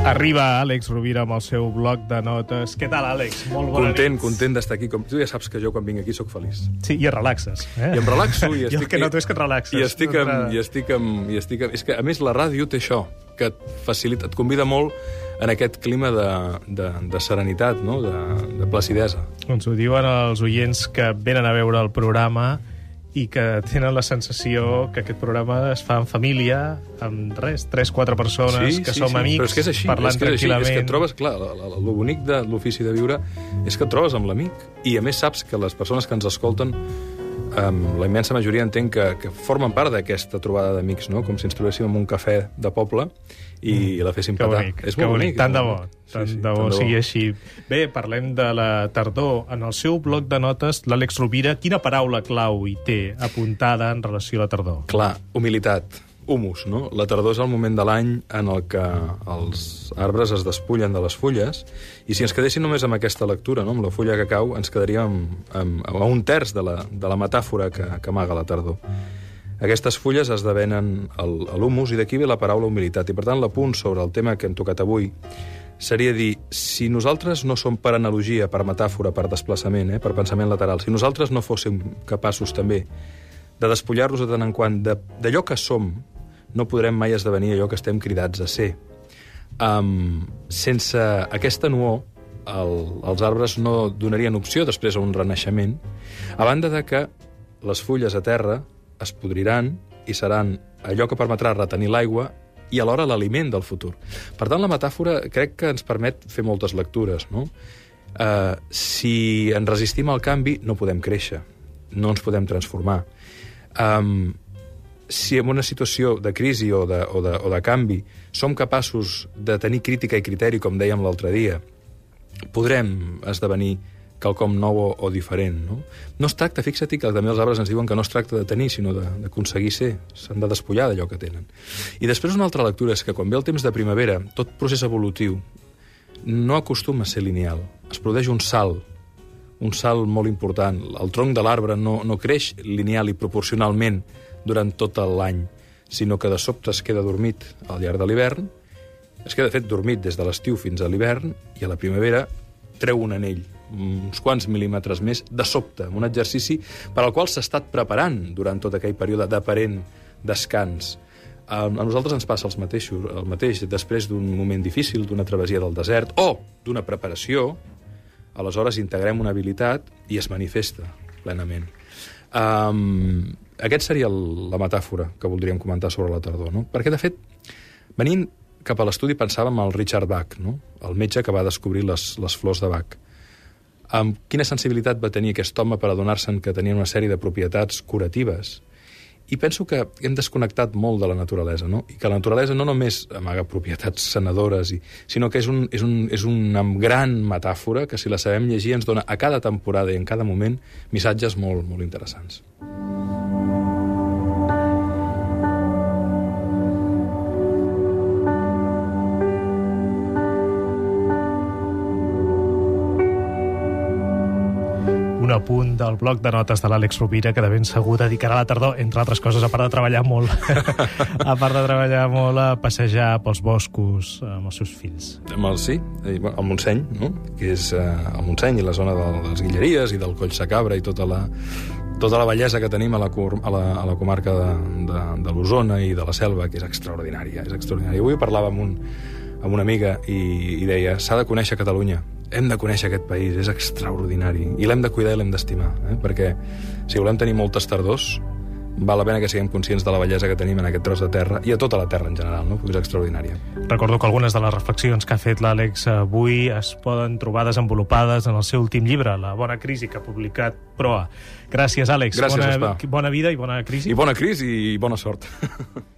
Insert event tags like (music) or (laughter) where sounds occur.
Arriba Àlex Rovira amb el seu bloc de notes. Què tal, Àlex? Molt bona Content, nit. content d'estar aquí. Com tu ja saps que jo quan vinc aquí sóc feliç. Sí, i et relaxes. Eh? I em relaxo i (laughs) Jo estic... el que noto és que et relaxes. I estic amb, i estic amb, i estic amb... És que, a més, la ràdio té això, que et facilita, et convida molt en aquest clima de, de, de serenitat, no? de, de placidesa. Ens ho diuen els oients que venen a veure el programa i que tenen la sensació que aquest programa es fa en família, amb res, 3-4 persones que som amics, Però és que és així, parlant és que és així. tranquil·lament. És que trobes, clar, la- la- el bonic de l'ofici de viure és que et trobes amb l'amic. I a més saps que les persones que ens escolten um, la immensa majoria entenc que, que formen part d'aquesta trobada d'amics, no? com si ens trobéssim en un cafè de poble i mm. la féssim Que petar. bonic, és que molt bonic. bonic. Tant de bo, molt bonic. tant de bo sigui així. Bé, parlem de la tardor. En el seu bloc de notes, l'Àlex Rovira, quina paraula clau hi té apuntada en relació a la tardor? Clar, humilitat, humus, no? La tardor és el moment de l'any en el que els arbres es despullen de les fulles i si ens quedéssim només amb aquesta lectura, no? amb la fulla que cau, ens quedaríem amb, amb, amb un terç de la, de la metàfora que, que amaga la tardor. Aquestes fulles esdevenen l'humus i d'aquí ve la paraula humilitat. I per tant l'apunt sobre el tema que hem tocat avui seria dir, si nosaltres no som per analogia, per metàfora, per desplaçament, eh, per pensament lateral, si nosaltres no fóssim capaços també de despullar-nos de tant en quant d'allò que som, no podrem mai esdevenir allò que estem cridats a ser. Um, sense aquesta nuor, el, els arbres no donarien opció després a un renaixement, a banda de que les fulles a terra es podriran i seran allò que permetrà retenir l'aigua i alhora l'aliment del futur. Per tant, la metàfora crec que ens permet fer moltes lectures. No? Uh, si ens resistim al canvi, no podem créixer, no ens podem transformar. Um, si en una situació de crisi o de, o, de, o de canvi som capaços de tenir crítica i criteri, com dèiem l'altre dia, podrem esdevenir quelcom nou o, o diferent. No? no es tracta, fixa-t'hi que també els arbres ens diuen que no es tracta de tenir, sinó d'aconseguir ser. S'han de despullar d'allò que tenen. I després una altra lectura és que quan ve el temps de primavera, tot procés evolutiu no acostuma a ser lineal. Es produeix un salt, un salt molt important. El tronc de l'arbre no, no creix lineal i proporcionalment durant tot l'any, sinó que de sobte es queda dormit al llarg de l'hivern, es queda fet dormit des de l'estiu fins a l'hivern, i a la primavera treu un anell, uns quants mil·límetres més, de sobte, un exercici per al qual s'ha estat preparant durant tot aquell període d'aparent descans. A, nosaltres ens passa els mateixos, el mateix després d'un moment difícil, d'una travessia del desert o d'una preparació, aleshores integrem una habilitat i es manifesta plenament. Um, aquest seria el, la metàfora que voldríem comentar sobre la tardor, no? Perquè, de fet, venint cap a l'estudi pensàvem al Richard Bach, no? el metge que va descobrir les, les flors de Bach. Amb quina sensibilitat va tenir aquest home per adonar-se'n que tenien una sèrie de propietats curatives? I penso que hem desconnectat molt de la naturalesa, no? I que la naturalesa no només amaga propietats sanadores, i, sinó que és, un, és, un, és una gran metàfora que, si la sabem llegir, ens dona a cada temporada i en cada moment missatges molt, molt interessants. Un apunt del bloc de notes de l'Àlex Rovira, que de ben segur dedicarà la tardor, entre altres coses, a part de treballar molt, (laughs) a part de treballar molt, a passejar pels boscos amb els seus fills. Amb el, sí, el Montseny, no? que és eh, el Montseny i la zona de, de les Guilleries i del Coll Sacabra i tota la, tota la bellesa que tenim a la, a la, a la comarca de, de, de l'Osona i de la Selva, que és extraordinària. És extraordinària. Avui parlava amb, un, amb una amiga i, i deia s'ha de conèixer Catalunya, hem de conèixer aquest país, és extraordinari, i l'hem de cuidar i l'hem d'estimar, eh? perquè si volem tenir moltes tardors, val la pena que siguem conscients de la bellesa que tenim en aquest tros de terra, i a tota la terra en general, no? perquè és extraordinària. Recordo que algunes de les reflexions que ha fet l'Àlex avui es poden trobar desenvolupades en el seu últim llibre, La bona crisi, que ha publicat Proa. Gràcies, Àlex. Gràcies, bona, Gaspar. bona vida i bona crisi. I bona crisi i bona sort. (laughs)